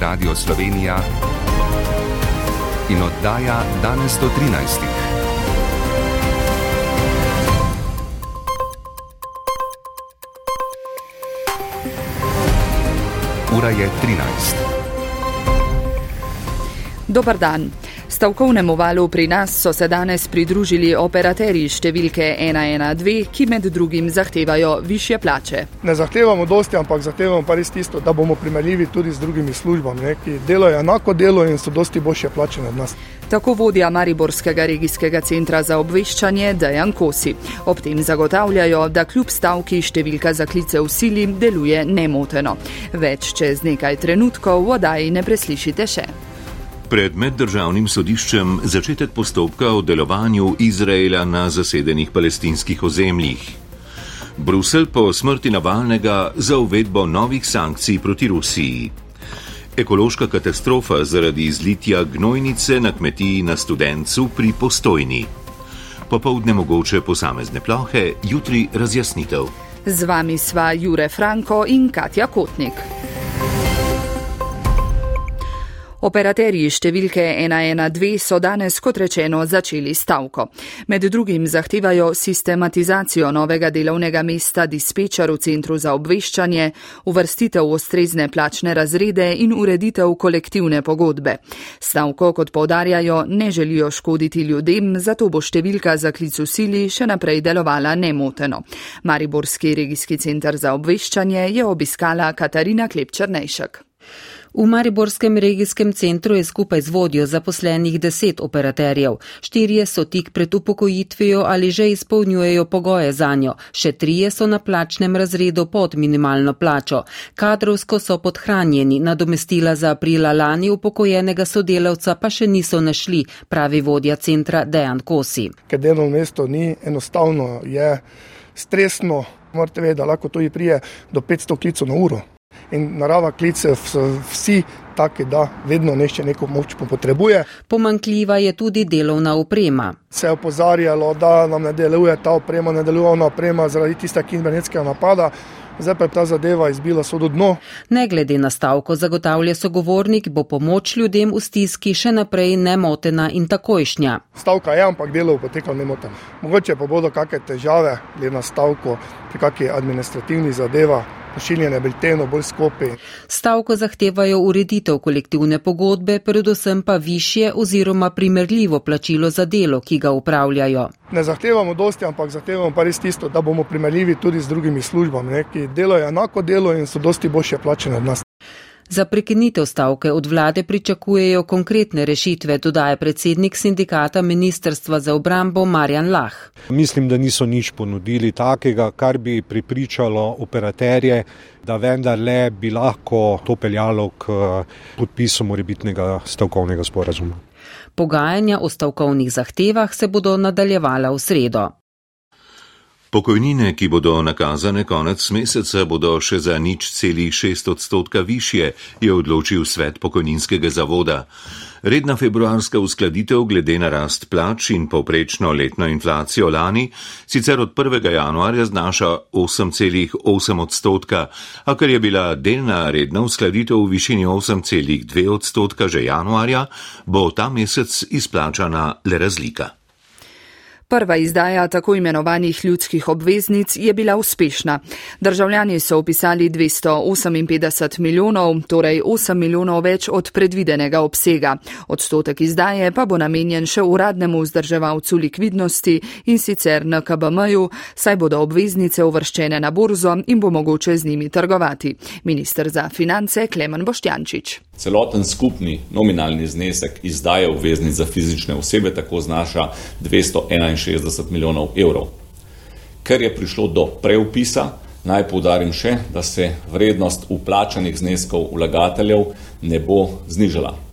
Radio Slovenija in oddaja danes do 13. Ura je 13. Dobar dan. Stavkovnemu valu pri nas so se danes pridružili operaterji številke 112, ki med drugim zahtevajo više plače. Ne zahtevamo dosti, ampak zahtevamo pa res tisto, da bomo primerljivi tudi z drugimi službami, ne, ki delajo enako delo in so dosti boljše plačene od nas. Tako vodja Mariborskega regijskega centra za obveščanje Dejan Kosi. Ob tem zagotavljajo, da kljub stavki številka za klice v sili deluje nemoteno. Več čez nekaj trenutkov v oddaji ne preslišite še. Pred meddržavnim sodiščem začetek postopka o delovanju Izraela na zasedenih palestinskih ozemljih. Brusel po smrti Navalnega za uvedbo novih sankcij proti Rusiji. Ekološka katastrofa zaradi izlitja gnojnice na kmetiji na Studencu pri Postojni. Popovdne mogoče posamezne plohe, jutri razjasnitev. Z vami sva Jure Franko in Katja Kotnik. Operaterji številke 112 so danes, kot rečeno, začeli stavko. Med drugim zahtevajo sistematizacijo novega delovnega mesta dispečer v centru za obveščanje, uvrstitev ustrezne plačne razrede in ureditev kolektivne pogodbe. Stavko, kot povdarjajo, ne želijo škoditi ljudem, zato bo številka za klic v sili še naprej delovala nemoteno. Mariborski regijski centr za obveščanje je obiskala Katarina Klepčernejšek. V Mariborskem regijskem centru je skupaj z vodjo zaposlenih deset operaterjev. Štirje so tik pred upokojitvijo ali že izpolnjujejo pogoje za njo, še trije so na plačnem razredu pod minimalno plačo. Kadrovsko so podhranjeni, nadomestila za aprila lani upokojenega sodelavca pa še niso našli, pravi vodja centra Dejan Kosi. Ker delovno mesto ni enostavno, je stresno, morate vedeti, da lahko to i prije do 500 klicov na uro in narava klicev so vsi taki, da vedno nešče neko moč potrebuje. Pomankljiva je tudi delovna oprema. Se je opozarjalo, da nam ne deluje ta oprema, ne deluje ona oprema zaradi tistega kibernetskega napada. Zdaj pa je ta zadeva izbila sodo dno. Ne glede na stavko, zagotavlja sogovornik, bo pomoč ljudem v stiski še naprej nemotena in takojšnja. Stavka je, ampak delo bo potekalo nemoteno. Mogoče pa bodo kakšne težave, glede na stavko, pri kakšni administrativni zadeva, pošiljene bilteno bolj skopi. Stavko zahtevajo ureditev kolektivne pogodbe, predvsem pa višje oziroma primerljivo plačilo za delo, ki ga upravljajo. Ne zahtevamo dosti, ampak zahtevamo pa res tisto, da bomo primerljivi tudi z drugimi službami, ne, ki delajo enako delo in so dosti boljše plačene od nas. Za prekinitev stavke od vlade pričakujejo konkretne rešitve, dodaja predsednik sindikata Ministrstva za obrambo Marjan Lah. Mislim, da niso nič ponudili takega, kar bi pripričalo operaterje, da vendarle bi lahko to peljalo k podpisu morebitnega stavkovnega sporazuma. Pogajanja o stavkovnih zahtevah se bodo nadaljevala v sredo. Pokojnine, ki bodo nakazane konec meseca, bodo še za nič celih šest odstotka više, je odločil svet pokojninskega zavoda. Redna februarska uskladitev glede na rast plač in povprečno letno inflacijo lani sicer od 1. januarja znaša 8,8 odstotka, a ker je bila delna redna uskladitev v višini 8,2 odstotka že januarja, bo ta mesec izplačana le razlika. Prva izdaja tako imenovanih ljudskih obveznic je bila uspešna. Državljani so upisali 258 milijonov, torej 8 milijonov več od predvidenega obsega. Odstotek izdaje pa bo namenjen še uradnemu vzdrževalcu likvidnosti in sicer na KBM-ju, saj bodo obveznice uvrščene na borzo in bo mogoče z njimi trgovati. Ministr za finance Klemen Boštjančič. Celoten skupni nominalni znesek izdaje obveznic za fizične osebe tako znaša 261 milijonov evrov. Ker je prišlo do preupisa, naj poudarim še, da se vrednost uplačanih zneskov vlagateljev ne bo znižala.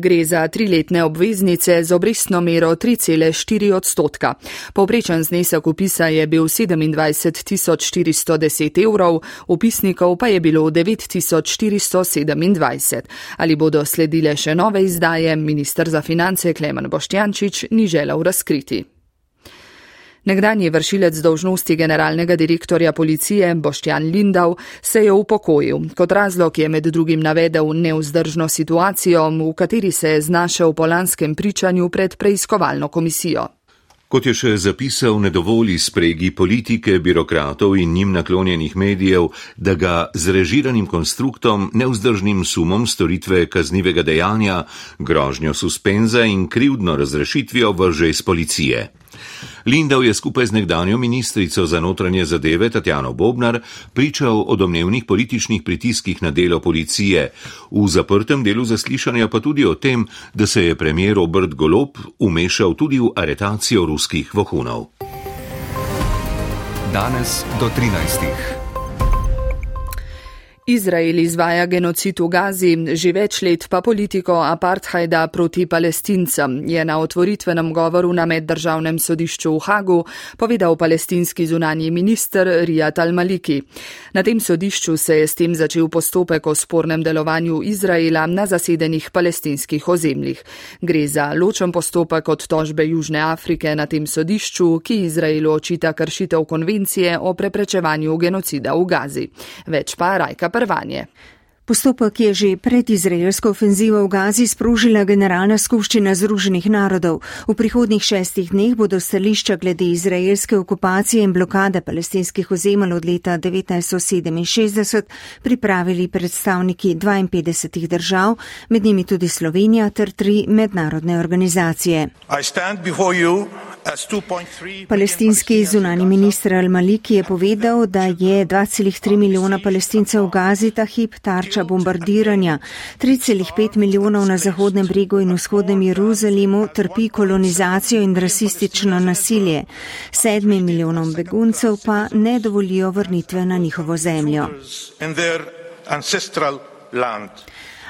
Gre za triletne obveznice z obrestno mero 3,4 odstotka. Povprečen znesek upisa je bil 27 410 evrov, upisnikov pa je bilo 9 427. Ali bodo sledile še nove izdaje, ministr za finance Klemen Boštjančič ni želel razkriti. Nekdanji vršilec dolžnosti generalnega direktorja policije Boštjan Lindav se je upokojil. Kot razlog je med drugim navedel neuzdržno situacijo, v kateri se je znašel po lanskem pričanju pred preiskovalno komisijo. Kot je še zapisal, ne dovoli spregi politike, birokratov in njim naklonjenih medijev, da ga z režiranim konstruktom, neuzdržnim sumom storitve kaznivega dejanja, grožnjo suspenza in krivdno razrešitvijo vrže iz policije. Lindav je skupaj z nekdanjo ministrico za notranje zadeve Tatjano Bobnar pričal o domnevnih političnih pritiskih na delo policije, v zaprtem delu zaslišanja pa tudi o tem, da se je premijer Robert Golob umešal tudi v aretacijo ruskih vohunov. Danes do 13. Izrael izvaja genocid v Gazi, že več let pa politiko apartheida proti palestincem, je na otvoritvenem govoru na meddržavnem sodišču v Hagu povedal palestinski zunanji minister Rijat al-Maliki. Na tem sodišču se je s tem začel postopek o spornem delovanju Izraela na zasedenih palestinskih ozemljih. Gre za ločen postopek od tožbe Južne Afrike na tem sodišču, ki Izraelu očita kršitev konvencije o preprečevanju genocida v Gazi. Več pa Rajka prvanje. Postopek je že pred izraelsko ofenzivo v Gazi sprožila Generalna skupščina Združenih narodov. V prihodnih šestih dneh bodo stališča glede izraelske okupacije in blokade palestinskih ozemelj od leta 1967 pripravili predstavniki 52 držav, med njimi tudi Slovenija ter tri mednarodne organizacije. Palestinski zunani minister Al-Maliki je povedal, da je 2,3 milijona palestincev v Gazi ta hip tarča bombardiranja, 3,5 milijonov na Zahodnem bregu in vzhodnem Jeruzalemu trpi kolonizacijo in rasistično nasilje, 7 milijonom beguncev pa ne dovolijo vrnitve na njihovo zemljo.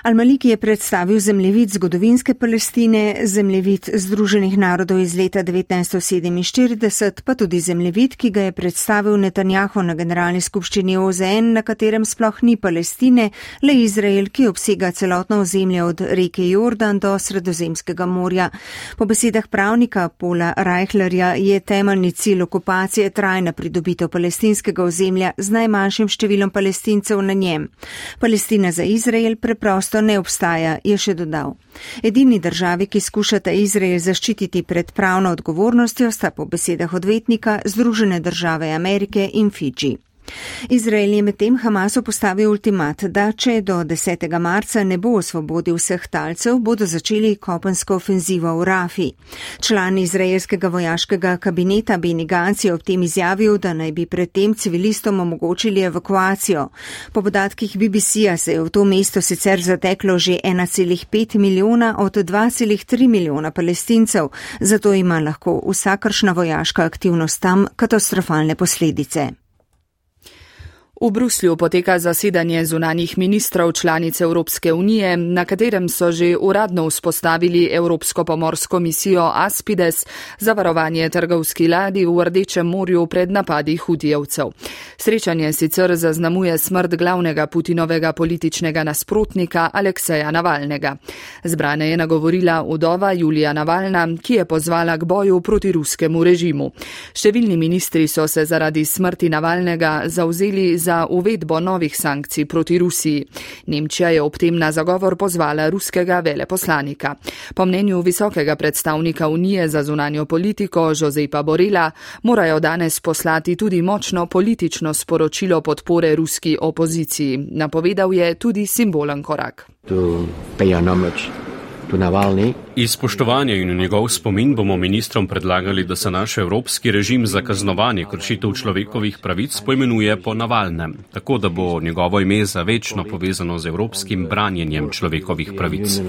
Al-Maliki je predstavil zemljevid zgodovinske Palestine, zemljevid Združenih narodov iz leta 1947, pa tudi zemljevid, ki ga je predstavil Netanjahu na generalni skupščini OZN, na katerem sploh ni Palestine, le Izrael, ki obsega celotno ozemlje od reke Jordan do Sredozemskega morja. Po besedah pravnika Pola Reichlerja je temeljni cilj okupacije trajna pridobitev palestinskega ozemlja z najmanjšim številom palestincev na njem. Palestina za Izrael preprosto preprosto ne obstaja, je še dodal. Edini državi, ki skušata Izrael zaščititi pred pravno odgovornostjo, sta po besedah odvetnika Združene države Amerike in Fidži. Izrael je medtem Hamasu postavil ultimat, da če do 10. marca ne bo osvobodil vseh talcev, bodo začeli kopensko ofenzivo v Rafi. Član izraelskega vojaškega kabineta Beni Gantz je ob tem izjavil, da naj bi predtem civilistom omogočili evakuacijo. Po podatkih BBC-a se je v to mesto sicer zateklo že 1,5 milijona od 2,3 milijona palestincev, zato ima lahko vsakršna vojaška aktivnost tam katastrofalne posledice. V Bruslju poteka zasedanje zunanjih ministrov članic Evropske unije, na katerem so že uradno vzpostavili Evropsko pomorsko misijo Aspides za varovanje trgovski ladi v Rdečem morju pred napadi hudijevcev. Srečanje sicer zaznamuje smrt glavnega Putinovega političnega nasprotnika Alekseja Navalnega. Zbrane je nagovorila udova Julija Navalna, ki je pozvala k boju proti ruskemu režimu. Številni ministri so se zaradi smrti Navalnega zauzeli za uvedbo novih sankcij proti Rusiji. Nemčija je ob tem na zagovor pozvala ruskega veleposlanika. Po mnenju visokega predstavnika Unije za zunanjo politiko Josepa Borela morajo danes poslati tudi močno politično sporočilo podpore ruski opoziciji. Napovedal je tudi simbolen korak. To, Iz spoštovanja in v njegov spomin bomo ministrom predlagali, da se naš evropski režim za kaznovanje kršitev človekovih pravic poimenuje po Navalnem, tako da bo njegovo ime za večno povezano z evropskim branjenjem človekovih pravic.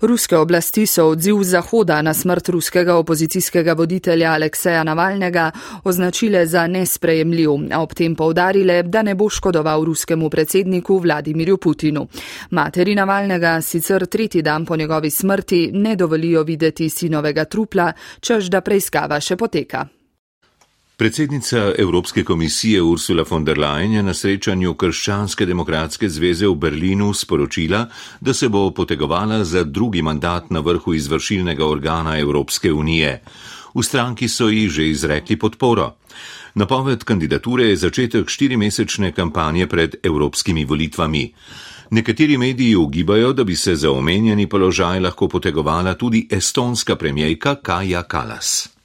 Ruske oblasti so odziv Zahoda na smrt ruskega opozicijskega voditelja Alekseja Navalnega označile za nesprejemljiv, a ob tem povdarile, da ne bo škodoval ruskemu predsedniku Vladimirju Putinu. Materi Navalnega sicer tretji dan po njegovi smrti ne dovolijo videti sinovega trupla, čež da preiskava še poteka. Predsednica Evropske komisije Ursula von der Leyen je na srečanju Krščanske demokratske zveze v Berlinu sporočila, da se bo potegovala za drugi mandat na vrhu izvršilnega organa Evropske unije. V stranki so ji že izrekli podporo. Napoved kandidature je začetek štirimesečne kampanje pred evropskimi volitvami. Nekateri mediji ugibajo, da bi se za omenjeni položaj lahko potegovala tudi estonska premijejka Kaja Kalas.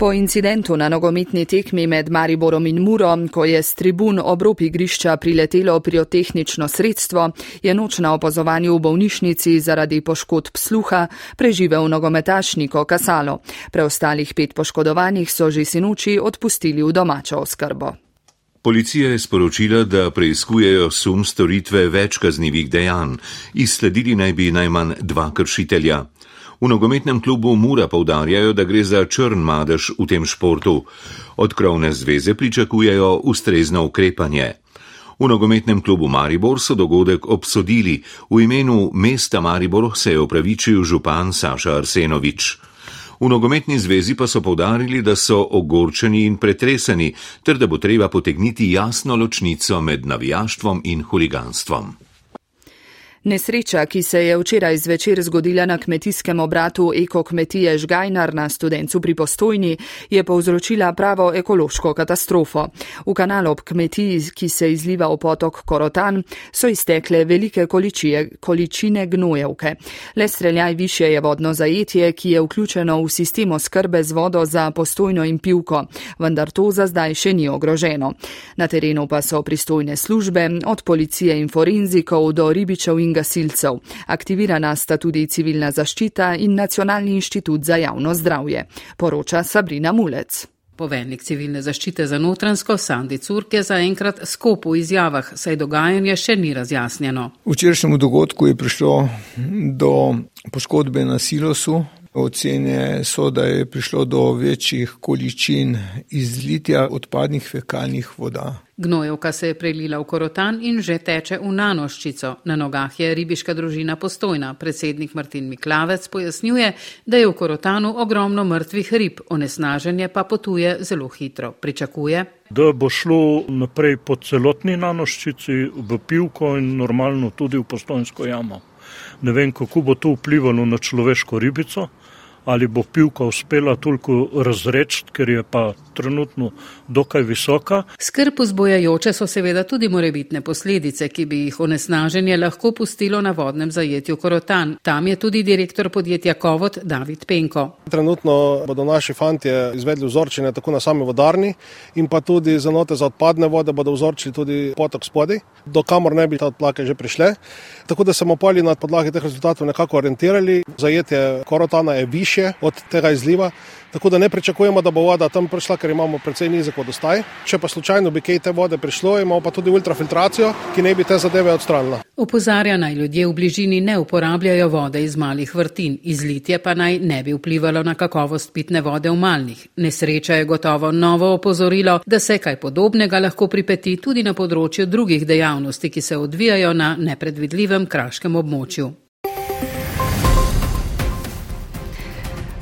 Po incidentu na nogometni tekmi med Mariborom in Muro, ko je z tribun ob rob igrišča priletelo pirotehnično sredstvo, je noč na opazovanju v bolnišnici zaradi poškodb sluha preživel nogometaš Niko Kasalo. Preostalih pet poškodovanih so že sinoči odpustili v domačo oskrbo. Policija je sporočila, da preizkujejo sum storitve več kaznjivih dejanj. Izsledili naj bi najmanj dva kršitelja. V nogometnem klubu Mura povdarjajo, da gre za črn madež v tem športu. Od krovne zveze pričakujejo ustrezno ukrepanje. V nogometnem klubu Maribor so dogodek obsodili. V imenu mesta Maribor se je opravičil župan Saša Arsenovič. V nogometni zvezi pa so povdarili, da so ogorčeni in pretreseni, ter da bo treba potegniti jasno ločnico med navijaštvom in huliganstvom. Nesreča, ki se je včeraj zvečer zgodila na kmetijskem obratu Eko kmetije Žgajnar na studencu pri postojni, je povzročila pravo ekološko katastrofo. V kanal ob kmetiji, ki se izliva v potok Korotan, so iztekle velike količije, količine gnojevke. Le streljaj više je vodno zajetje, ki je vključeno v sistem oskrbe z vodo za postojno in pivko, vendar to za zdaj še ni ogroženo. Na terenu pa so pristojne službe, od policije in forenzikov do ribičev in in gasilcev. Aktivirana sta tudi civilna zaščita in Nacionalni inštitut za javno zdravje, poroča Sabrina Mulec. Poveljnik civilne zaščite za notransko Sandi Curk je zaenkrat skop v izjavah, saj dogajanje še ni razjasnjeno. V včerajšnjem dogodku je prišlo do poškodbe na silosu. Ocene so, da je prišlo do večjih količin izlitja odpadnih fekalnih voda. Gnojevka se je prelila v korotan in že teče v nanoščico. Na nogah je ribiška družina postojna. Predsednik Martin Miklavec pojasnjuje, da je v korotanu ogromno mrtvih rib, onesnaženje pa potuje zelo hitro. Pričakuje, da bo šlo naprej po celotni nanoščici v pivko in normalno tudi v postojnsko jamo. Ne vem, kako bo to vplivalo na človeško ribico ali bo pivka uspela toliko razreči, ker je pa trenutno dokaj visoka. Skrb vzbojajoče so seveda tudi morebitne posledice, ki bi jih onesnaženje lahko pustilo na vodnem zajetju Korotan. Tam je tudi direktor podjetja Kovod David Penko. Trenutno bodo naši fantje izvedli vzorčenje tako na sami vodarni in pa tudi za note za odpadne vode bodo vzorčili tudi potok spodaj, do kamor ne bi ta odplake že prišle. Tako da smo poli na podlagi teh rezultatov nekako orientirali. Zajetje Korotana je više više od tega izliva. Tako da ne pričakujemo, da bo voda tam prišla, ker imamo precej nizek vodostaj. Če pa slučajno bi kaj te vode prišlo, imamo pa tudi ultrafiltracijo, ki ne bi te zadeve odstranila. Opozarja naj ljudje v bližini ne uporabljajo vode iz malih vrtin, izlitje pa naj ne bi vplivalo na kakovost pitne vode v malnih. Nesreča je gotovo novo opozorilo, da se kaj podobnega lahko pripeti tudi na področju drugih dejavnosti, ki se odvijajo na nepredvidljivem kraškem območju.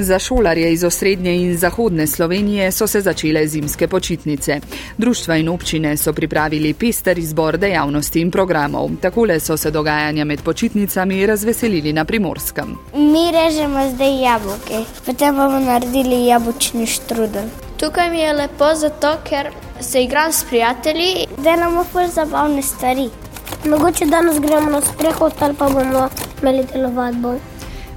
Za šolarje iz osrednje in zahodne Slovenije so se začele zimske počitnice. Društva in občine so pripravili pester izbor dejavnosti in programov. Takole so se dogajanja med počitnicami razveselili na primorskem. Mi režemo zdaj jabolke, potem bomo naredili jabolčni štrudel. Tukaj mi je lepo zato, ker se igram s prijatelji. Delamo pa zabavne stvari. Mogoče danes gremo na sprehod ali pa bomo imeli telovadbo.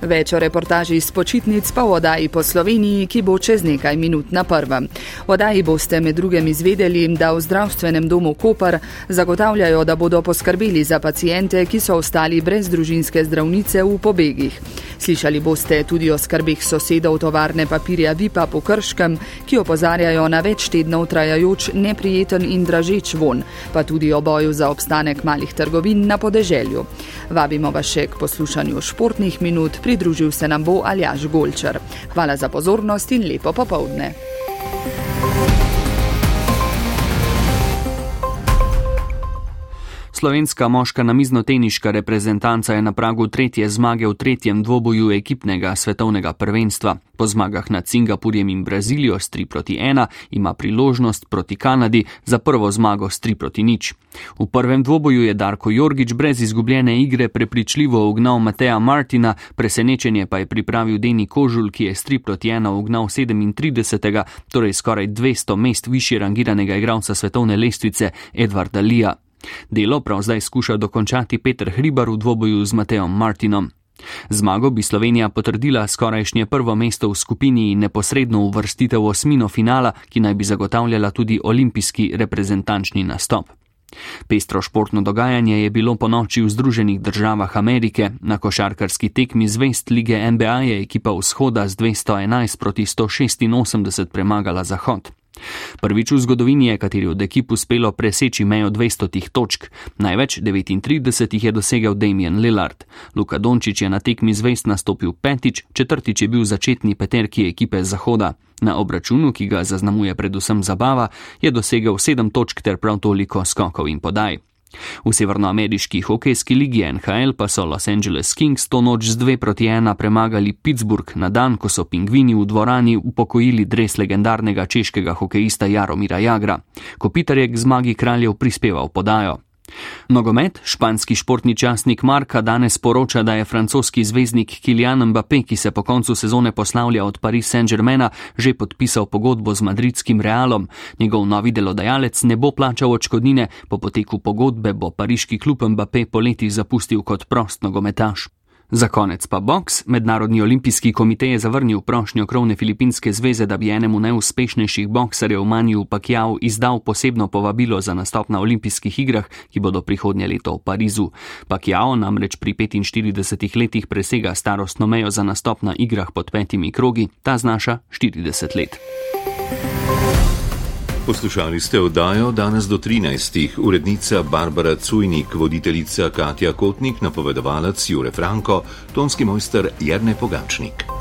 Več o reportaži iz počitnic pa v odaji po Sloveniji, ki bo čez nekaj minut na prvem. V odaji boste med drugim izvedeli, da v zdravstvenem domu Koper zagotavljajo, da bodo poskrbeli za pacijente, ki so ostali brez družinske zdravnice v pobegih. Slišali boste tudi o skrbih sosedov tovarne papirja Vipa po Krškem, ki opozarjajo na več tednov trajajoč neprijeten in dražeč von, pa tudi o boju za obstanek malih trgovin na podeželju. Vabimo vas še k poslušanju športnih minut pridružil se nam bo Aljaš Golčer. Hvala za pozornost in lepo popovdne. Slovenska moška namiznoteniška reprezentanca je na pragu tretje zmage v tretjem dvoboju ekipnega svetovnega prvenstva. Po zmagah nad Singapurjem in Brazilijo s 3 proti 1 ima priložnost proti Kanadi za prvo zmago s 3 proti nič. V prvem dvoboju je Darko Jorgič brez izgubljene igre prepričljivo ugnal Mateja Martina, presenečenje pa je pripravil Deni Kožul, ki je s 3 proti 1 ugnal 37. torej skoraj 200 mest više rangiranega igralca svetovne lestvice Edvarda Lija. Delo prav zdaj skuša dokončati Peter Hribar v dvoboju z Mateom Martinom. Zmago bi Slovenija potrdila skorajšnje prvo mesto v skupini in neposredno uvrstitev osmino finala, ki naj bi zagotavljala tudi olimpijski reprezentančni nastop. Pestro športno dogajanje je bilo po noči v Združenih državah Amerike. Na košarkarski tekmi zvest lige NBA je ekipa vzhoda z 211 proti 186 premagala Zahod. Prvič v zgodovini je kateri od ekip uspelo preseči mejo 200 točk, največ 39 jih je dosegel Damien Lillard. Luka Dončić je na tekmi zvest nastopil petič, četrtič je bil začetni peterki ekipe Zahoda. Na obračunu, ki ga zaznamuje predvsem zabava, je dosegel 7 točk ter prav toliko skokov in podaj. V severnoameriški hokejski ligi NHL pa so Los Angeles Kings to noč z 2 proti 1 premagali Pittsburgh na dan, ko so pingvini v dvorani upokojili dres legendarnega češkega hokejista Jaromira Jagra. Kopitar je k zmagi kraljev prispeval podajo. Nogomet, španski športni časnik Marka danes poroča, da je francoski zvezdnik Kilian Mbappé, ki se po koncu sezone poslavlja od Paris Saint-Germaina, že podpisal pogodbo z madridskim Realom. Njegov novi delodajalec ne bo plačal očkodnine, po poteku pogodbe bo pariški klub Mbappé poleti zapustil kot prost nogometaš. Za konec pa boks. Mednarodni olimpijski komitej je zavrnil prošnjo krovne filipinske zveze, da bi enemu najuspešnejših bokserjev Manju Pakjau izdal posebno povabilo za nastop na olimpijskih igrah, ki bodo prihodnje leto v Parizu. Pakjau namreč pri 45 letih presega starostno mejo za nastop na igrah pod petimi krogi, ta znaša 40 let. Poslušali ste oddajo danes do 13. urednica Barbara Cujnik, voditeljica Katja Kotnik, napovedovalec Jure Franko, tonski mojster Jerne Pogačnik.